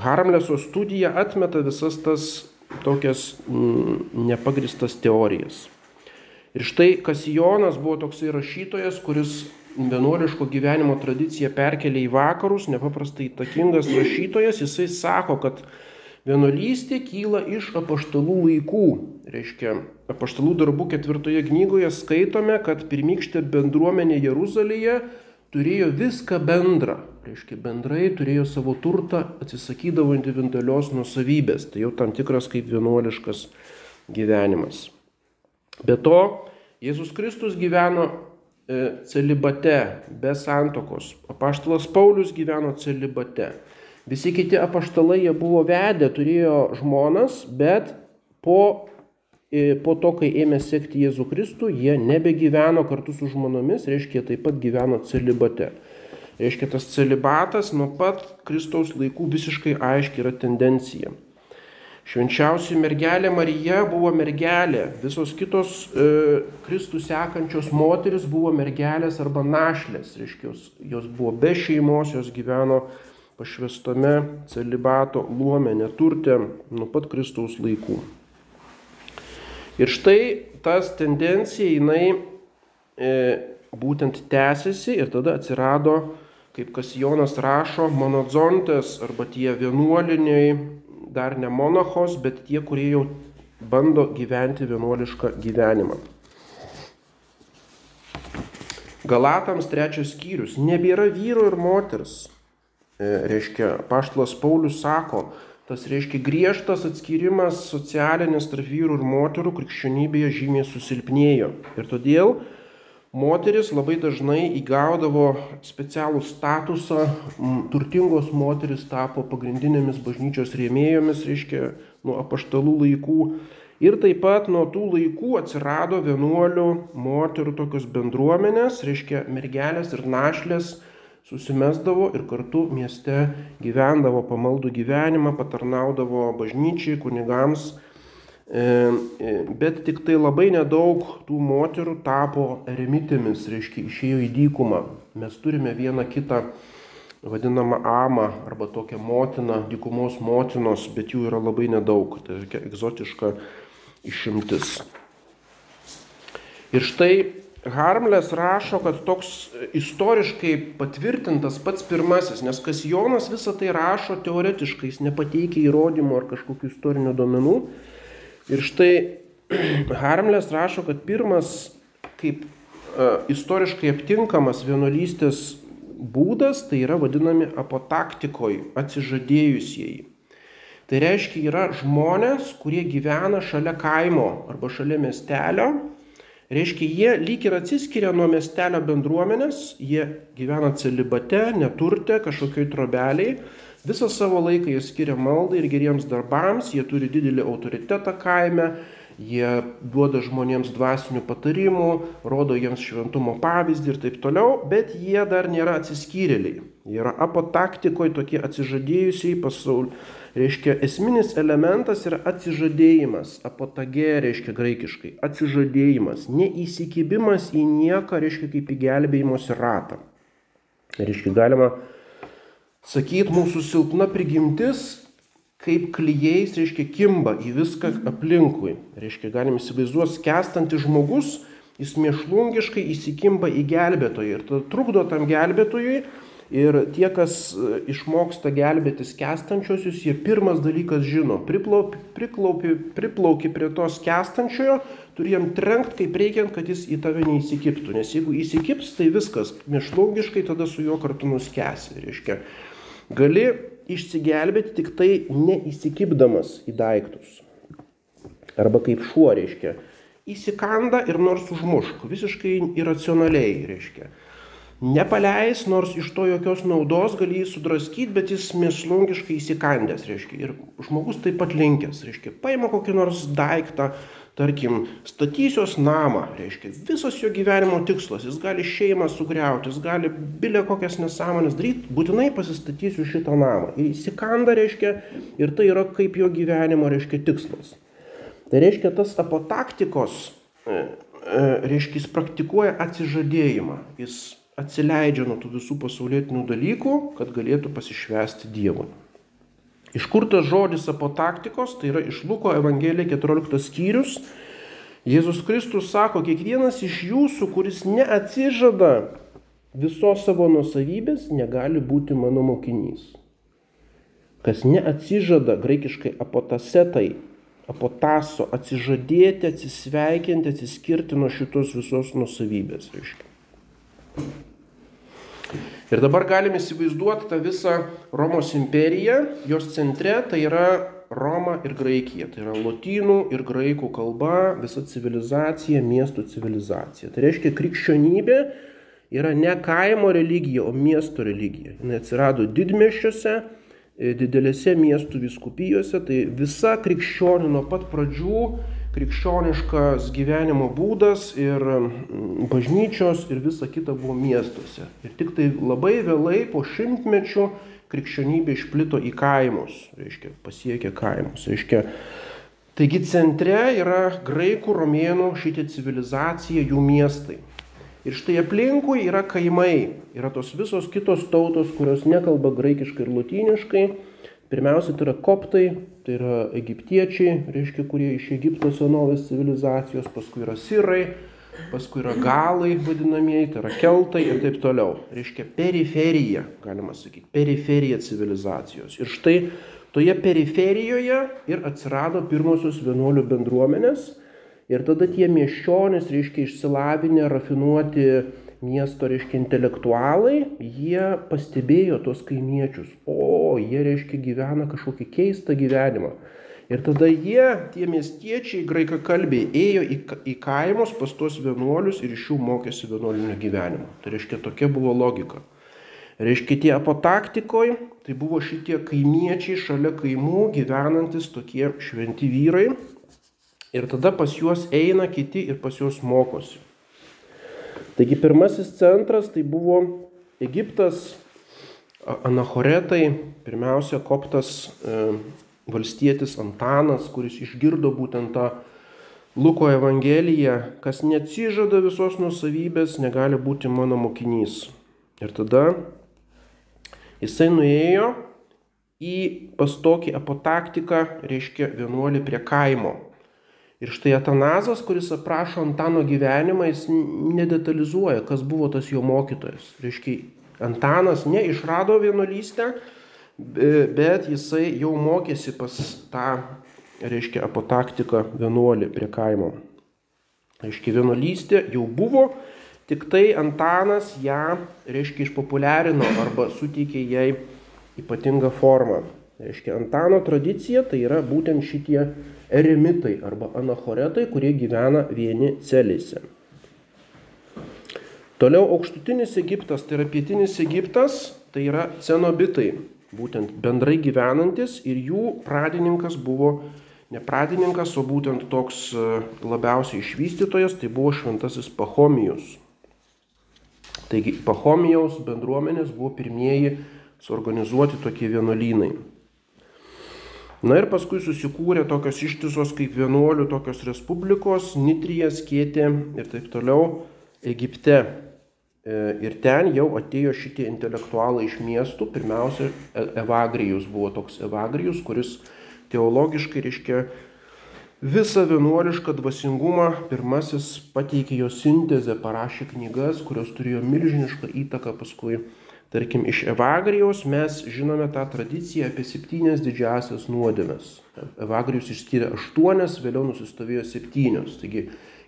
Harmleso studija atmeta visas tas tokias mm, nepagristas teorijas. Ir štai Kasijonas buvo toksai rašytojas, kuris vienuoliško gyvenimo tradiciją perkelė į vakarus, nepaprastai įtakingas rašytojas, jisai sako, kad vienuolystė kyla iš apaštalų laikų. Reiškia, apaštalų darbų ketvirtoje knygoje skaitome, kad pirmykštė bendruomenė Jeruzalėje turėjo viską bendrą, reiškia bendrai turėjo savo turtą, atsisakydavo individualios nusavybės, tai jau tam tikras kaip vienuoliškas gyvenimas. Be to, Jėzus Kristus gyveno celibate, be santokos, apaštalas Paulius gyveno celibate. Visi kiti apaštalai jie buvo vedę, turėjo žmonas, bet po po to, kai ėmė sekti Jėzų Kristų, jie nebegyveno kartu su žmonomis, reiškia, taip pat gyveno celibate. Reiškia, tas celibatas nuo pat Kristaus laikų visiškai aiškiai yra tendencija. Švenčiausiai mergelė Marija buvo mergelė, visos kitos e, Kristų sekančios moteris buvo mergelės arba našlės, reiškia, jos, jos buvo be šeimos, jos gyveno pašvestame celibato luome, neturtė nuo pat Kristaus laikų. Ir štai tas tendencija jinai e, būtent tęsiasi ir tada atsirado, kaip kas Jonas rašo, monozontės arba tie vienuoliniai, dar ne monachos, bet tie, kurie jau bando gyventi vienuolišką gyvenimą. Galatams trečias skyrius. Nebėra vyro ir moters. E, reiškia, paštlas Paulius sako, Tas reiškia griežtas atskirimas socialinis tarp vyrų ir moterų krikščionybėje žymiai susilpnėjo. Ir todėl moteris labai dažnai įgaudavo specialų statusą, turtingos moteris tapo pagrindinėmis bažnyčios rėmėjomis, reiškia, nuo apaštalų laikų. Ir taip pat nuo tų laikų atsirado vienuolių moterų tokios bendruomenės, reiškia mergelės ir našlės susimesdavo ir kartu mieste gyvendavo pamaldų gyvenimą, patarnaudavo bažnyčiai, kunigams, bet tik tai labai nedaug tų moterų tapo eremitėmis, reiškia išėjo į dykumą. Mes turime vieną kitą vadinamą amą arba tokią motiną, dykumos motinos, bet jų yra labai nedaug. Tai tokia egzotiška išimtis. Ir štai Harmlės rašo, kad toks istoriškai patvirtintas pats pirmasis, nes kas Jonas visą tai rašo teoretiškai, jis nepateikia įrodymų ar kažkokių istorinių duomenų. Ir štai Harmlės rašo, kad pirmas kaip uh, istoriškai aptinkamas vienuolystės būdas, tai yra vadinami apotaktikoj, atsižadėjusieji. Tai reiškia, yra žmonės, kurie gyvena šalia kaimo arba šalia miestelio Reiškia, jie lyg ir atsiskiria nuo miestelio bendruomenės, jie gyvena celibate, neturte, kažkokioj trobeliai, visą savo laiką jie skiria maldai ir geriems darbams, jie turi didelį autoritetą kaime, jie duoda žmonėms dvasinių patarimų, rodo jiems šventumo pavyzdį ir taip toliau, bet jie dar nėra atsiskyrėliai. Jie yra apotaktikoje tokie atsižadėjusiai pasaulio Reiškia, esminis elementas yra atsižadėjimas, apotagė reiškia graikiškai, atsižadėjimas, neįsikibimas į nieką, reiškia kaip į gelbėjimosi ratą. Reiškia, galima sakyti, mūsų silpna prigimtis kaip klyjais, reiškia, kimba į viską aplinkui. Reiškia, galim įsivaizduoti, skęstantis žmogus, jis mėšlungiškai įsikimba į gelbėtoją ir trukdo tam gelbėtojui Ir tie, kas e, išmoksta gelbėti skęstančiosius, jie pirmas dalykas žino, priplauki, priplauki, priplauki prie to skęstančiojo, turi jam trenkt kaip reikiant, kad jis į tave neįsikiptų. Nes jeigu įsikips, tai viskas, mišlaugiškai tada su juo kartu nuskesi. Reiškia, gali išsigelbėti tik tai neįsikipdamas į daiktus. Arba kaip šuo, reiškia, įsikanda ir nors užmušk, visiškai iracionaliai, reiškia nepaleis, nors iš to jokios naudos gali jį sudraskyti, bet jis mėslungiškai įsikandęs, reiškia. Ir žmogus taip pat linkęs, reiškia, paima kokį nors daiktą, tarkim, statysios namą, reiškia, visas jo gyvenimo tikslas, jis gali šeimą sugriauti, jis gali bilę kokias nesąmonės daryti, būtinai pasistatysiu šitą namą. Ir įsikanda, reiškia, ir tai yra kaip jo gyvenimo, reiškia, tikslas. Tai reiškia, tas apotaktikos, e, e, reiškia, jis praktikuoja atsižadėjimą, jis atsileidžia nuo tų visų pasaulietinių dalykų, kad galėtų pasišvesti Dievui. Iš kur tas žodis apotaktikos, tai yra iš Luko Evangelija 14 skyrius. Jėzus Kristus sako, kiekvienas iš jūsų, kuris neatsižada visos savo nusavybės, negali būti mano mokinys. Kas neatsižada, graikiškai apotasetai, apotaso, atsižadėti, atsisveikinti, atsiskirti nuo šitos visos nusavybės, reiškia. Ir dabar galime įsivaizduoti tą visą Romos imperiją, jos centre tai yra Roma ir Graikija, tai yra lotynų ir graikų kalba, visa civilizacija, miestų civilizacija. Tai reiškia, krikščionybė yra ne kaimo religija, o miesto religija. Jis atsirado didmeščiuose, didelėse miestų viskupijose, tai visa krikščionių nuo pat pradžių krikščioniškas gyvenimo būdas ir bažnyčios ir visa kita buvo miestuose. Ir tik tai labai vėlai po šimtmečių krikščionybė išplito į kaimus, reiškia, pasiekė kaimus. Reiškia, taigi centre yra graikų, romėnų šitie civilizacija, jų miestai. Ir štai aplinkui yra kaimai, yra tos visos kitos tautos, kurios nekalba graikiškai ir lotyniškai Pirmiausia, tai yra koptai, tai yra egiptiečiai, reiškia, kurie iš Egipto senovės civilizacijos, paskui yra sirai, paskui yra galai vadinamieji, tai yra keltai ir taip toliau. Reiškia periferija, galima sakyti, periferija civilizacijos. Ir štai toje periferijoje ir atsirado pirmosios vienuolių bendruomenės. Ir tada tie miesčionys, reiškia, išsilavinę, rafinuoti miesto, reiškia, intelektualai, jie pastebėjo tos kaimiečius, o jie, reiškia, gyvena kažkokį keistą gyvenimą. Ir tada jie, tie miestiečiai, graikakalbiai, ėjo į, į kaimus pas tuos vienuolius ir iš jų mokėsi vienuolinio gyvenimo. Tai reiškia, tokia buvo logika. Reiškia, tie apotaktikoj, tai buvo šitie kaimiečiai šalia kaimų gyvenantis tokie šventi vyrai. Ir tada pas juos eina kiti ir pas juos mokosi. Taigi pirmasis centras tai buvo Egiptas, anachoretai, pirmiausia koptas e, valstietis Antanas, kuris išgirdo būtent tą Luko Evangeliją, kas neatsižada visos nusavybės, negali būti mano mokinys. Ir tada Jisai nuėjo į pas tokį apotaktiką, reiškia vienuolį prie kaimo. Ir štai Atanazas, kuris aprašo Antano gyvenimą, jis nedetalizuoja, kas buvo tas jo mokytojas. Reiškia, Antanas neišrado vienuolystę, bet jisai jau mokėsi pas tą, reiškia, apotaktiką vienuolį prie kaimo. Reiškia, vienuolystė jau buvo, tik tai Antanas ją, reiškia, išpopuliarino arba suteikė jai ypatingą formą. Reiškia, Antano tradicija tai yra būtent šitie eremitai arba anachoretai, kurie gyvena vieni celėse. Toliau aukštutinis Egiptas, tai yra pietinis Egiptas, tai yra cenobitai, būtent bendrai gyvenantis ir jų pradininkas buvo ne pradininkas, o būtent toks e, labiausiai išvystytojas, tai buvo šventasis Pahomijus. Taigi Pahomijaus bendruomenės buvo pirmieji suorganizuoti tokie vienuolynai. Na ir paskui susikūrė tokios ištisos kaip vienuolių, tokios respublikos, Nitrija, Skėtė ir taip toliau Egipte. E, ir ten jau atėjo šitie intelektualai iš miestų. Pirmiausia, e, Evagrijus buvo toks Evagrijus, kuris teologiškai reiškia visą vienuolišką dvasingumą. Pirmasis pateikė jo sintezę, parašė knygas, kurios turėjo milžinišką įtaką paskui Tarkim, iš Evagrijos mes žinome tą tradiciją apie septynias didžiasias nuodėmes. Evagrijus išskyrė aštuonias, vėliau nusistovėjo septynios. Taigi,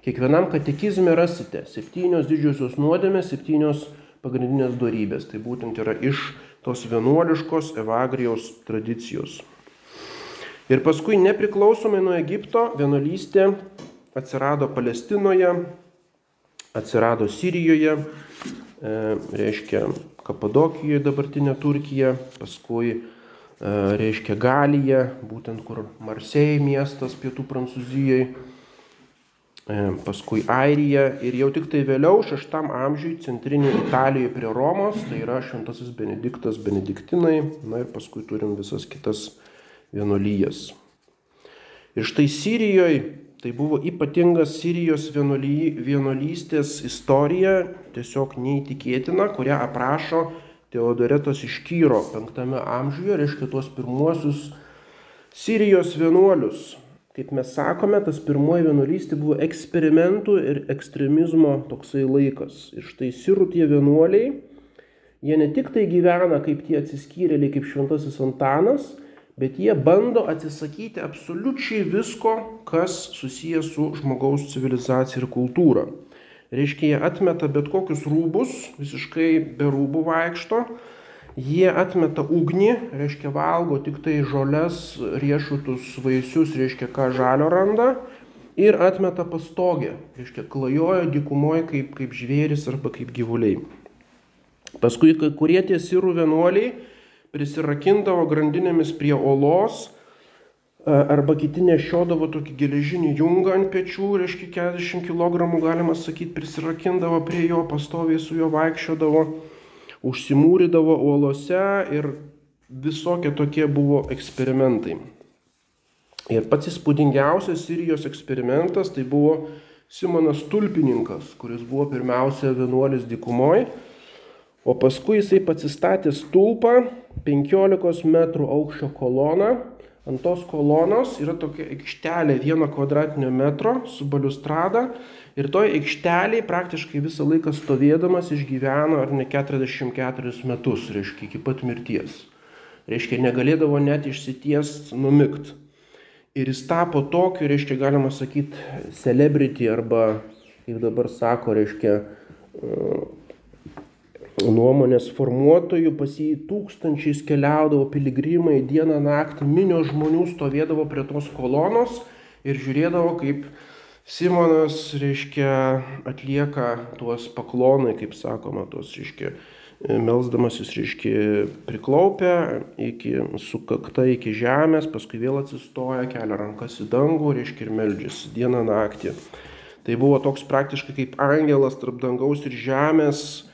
kiekvienam katekizme rasite septynios didžiosios nuodėmės, septynios pagrindinės darybės. Tai būtent yra iš tos vienuoliškos Evagrijos tradicijos. Ir paskui nepriklausomai nuo Egipto vienuolystė atsirado Palestinoje, atsirado Sirijoje, e, reiškia Kapadokijoje dabartinė Turkija, paskui e, reiškia Galija, būtent kur Marsėjai miestas pietų Prancūzijoje, paskui Airija ir jau tik tai vėliau, šeštam amžiui, centrinė Italijoje prie Romos, tai yra Šventasis Benediktas Benediktinai, na ir paskui turim visas kitas vienuolyjas. Ir štai Sirijoje Tai buvo ypatingas Sirijos vienuoly, vienuolystės istorija, tiesiog neįtikėtina, kurią aprašo Teodoretas iš Kyro 5 amžiuje, reiškia tuos pirmuosius Sirijos vienuolius. Kaip mes sakome, tas pirmoji vienuolystė buvo eksperimentų ir ekstremizmo toksai laikas. Ir štai sirų tie vienuoliai, jie ne tik tai gyvena kaip tie atsiskyrėliai, kaip šventasis Antanas, bet jie bando atsisakyti absoliučiai visko, kas susijęs su žmogaus civilizacija ir kultūra. Reiškia, jie atmeta bet kokius rūbus, visiškai be rūbų vaikšto, jie atmeta ugnį, reiškia, valgo tik tai žoles, riešutus, vaisius, reiškia, ką žalio randa, ir atmeta pastogę, reiškia, klajoja dykumoje kaip, kaip žvėris arba kaip gyvuliai. Paskui kai kurie tie sirų vienuoliai, prisirakindavo grandinėmis prie olos, e, arba kiti nešiodavo tokį geležinį jungą ant pečių, reiškia 40 kg galima sakyti, prisirakindavo prie jo, pastoviai su juo vaikščiodavo, užsimūrydavo uolose ir visokie tokie buvo eksperimentai. Ir pats įspūdingiausias Sirijos eksperimentas tai buvo Simonas Tulpininkas, kuris buvo pirmiausia vienuolis dykumoje O paskui jisai pasistatė stulpą 15 metrų aukščio koloną. Ant tos kolonos yra tokia aikštelė vieno kvadratinio metro su baliustrada. Ir toj aikšteliai praktiškai visą laiką stovėdamas išgyveno ar ne 44 metus, reiškia, iki pat mirties. Reiškia, negalėdavo net išsities numikt. Ir jis tapo tokiu, reiškia, galima sakyti, celebrity arba, kaip dabar sako, reiškia, nuomonės formuotojų, pas jį tūkstančiais keliaudavo piligrimai, dieną naktį minio žmonių stovėdavo prie tos kolonos ir žiūrėdavo, kaip Simonas, reiškia, atlieka tuos paklonai, kaip sakoma, tuos, reiškia, melsdamasis, reiškia, priklaupia iki sukakta iki žemės, paskui vėl atsistoja, kelia rankas į dangų, reiškia, ir meldžiasi dieną naktį. Tai buvo toks praktiškai kaip angelas tarp dangaus ir žemės,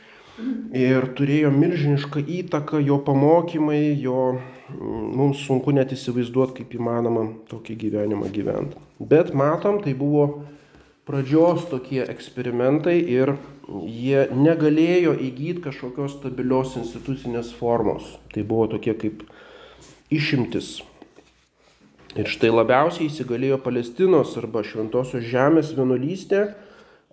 ir turėjo milžinišką įtaką jo pamokymai, jo mm, mums sunku net įsivaizduoti, kaip įmanoma tokį gyvenimą gyventi. Bet matom, tai buvo pradžios tokie eksperimentai ir jie negalėjo įgyti kažkokios stabilios institucinės formos. Tai buvo tokie kaip išimtis. Ir štai labiausiai įsigalėjo Palestinos arba Šventosios žemės vienuolystė,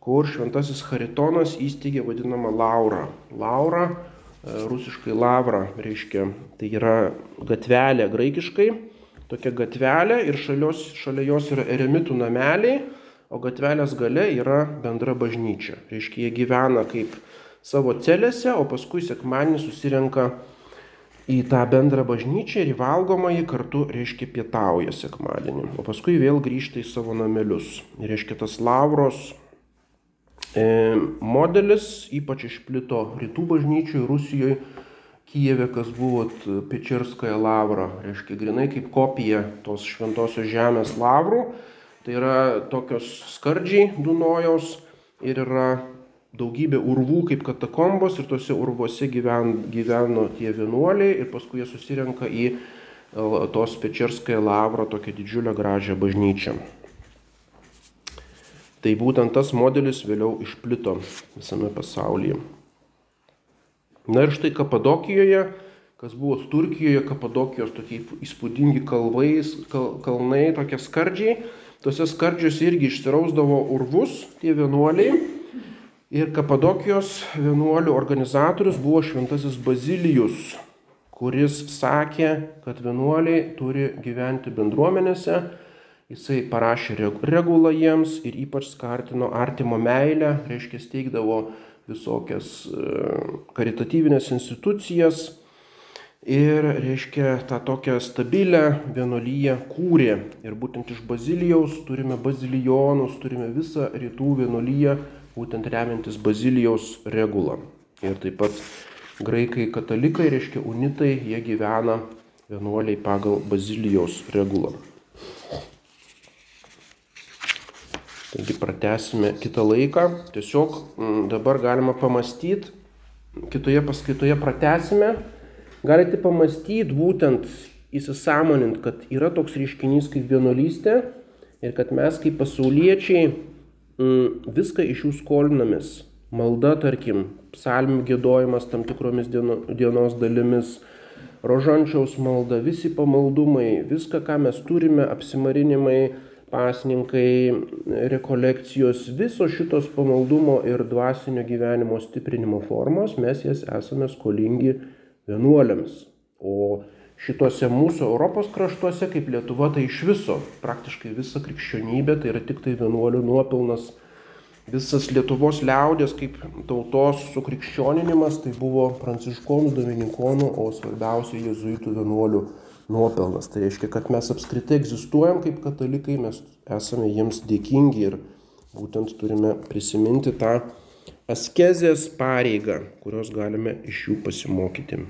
kur šventasis Haritonas įsteigė vadinamą Laurą. Laura, e, rusiškai Lavra, reiškia, tai yra gatvelė graikiškai, tokia gatvelė ir šalios, šalia jos yra eremitų nameliai, o gatvelės gale yra bendra bažnyčia. Reiškia, jie gyvena kaip savo celėse, o paskui sekmanį susirenka į tą bendrą bažnyčią ir į valgomąjį kartu, reiškia, pietauja sekmadienį, o paskui vėl grįžta į savo namelius. Ir reiškia, tas Lavros e, modelis ypač išplito rytų bažnyčiui, Rusijoje, Kijeve, kas buvo Pečerskaja Lavra, reiškia, grinai kaip kopija tos šventosios žemės Lavrų. Tai yra tokios skardžiai Dunojaus ir yra daugybė urvų kaip katakombos ir tuose urvuose gyven, gyveno tie vienuoliai ir paskui jie susirenka į e, tos Pečerskąją lavrą, tokią didžiulę gražią bažnyčią. Tai būtent tas modelis vėliau išplito visame pasaulyje. Na ir štai Kapadokijoje, kas buvo Turkijoje, Kapadokijos tokie įspūdingi kalvais, kal, kalnai, tokie skardžiai, tuose skardžiuose irgi išsirausdavo urvus tie vienuoliai Ir Kapadokijos vienuolių organizatorius buvo šventasis Bazilijus, kuris sakė, kad vienuoliai turi gyventi bendruomenėse. Jisai parašė regulą jiems ir ypač skatino artimo meilę, reiškia steigdavo visokias e, karitatyvinės institucijas ir, reiškia, tą tokią stabilę vienuolyje kūrė. Ir būtent iš Bazilijaus turime bazilijonus, turime visą rytų vienuolyje būtent remiantis Bazilijaus regulą. Ir taip pat graikai katalikai, reiškia unitai, jie gyvena vienuoliai pagal Bazilijaus regulą. Taigi pratesime kitą laiką. Tiesiog mm, dabar galima pamastyti, kitoje paskaitoje pratesime, galite pamastyti būtent įsisamonint, kad yra toks reiškinys kaip vienuolystė ir kad mes kaip pasauliečiai Mm, viską iš jų skolinamės. Malda, tarkim, psalmių gėdojimas tam tikromis dieno, dienos dalimis, rožančiaus malda, visi pamaldumai, viską, ką mes turime, apsimarinimai, pasninkai, rekolekcijos, visos šitos pamaldumo ir dvasinio gyvenimo stiprinimo formos, mes jas esame skolingi vienuoliams. O šituose mūsų Europos kraštuose, kaip Lietuva, tai iš viso, praktiškai visa krikščionybė, tai yra tik tai vienuolių nuopilnas. Visas Lietuvos liaudės kaip tautos sukrikščioninimas tai buvo pranciškonų, dominikonų, o svarbiausia jėzuitų vienuolių nuopelnas. Tai reiškia, kad mes apskritai egzistuojam kaip katalikai, mes esame jiems dėkingi ir būtent turime prisiminti tą askezės pareigą, kurios galime iš jų pasimokyti.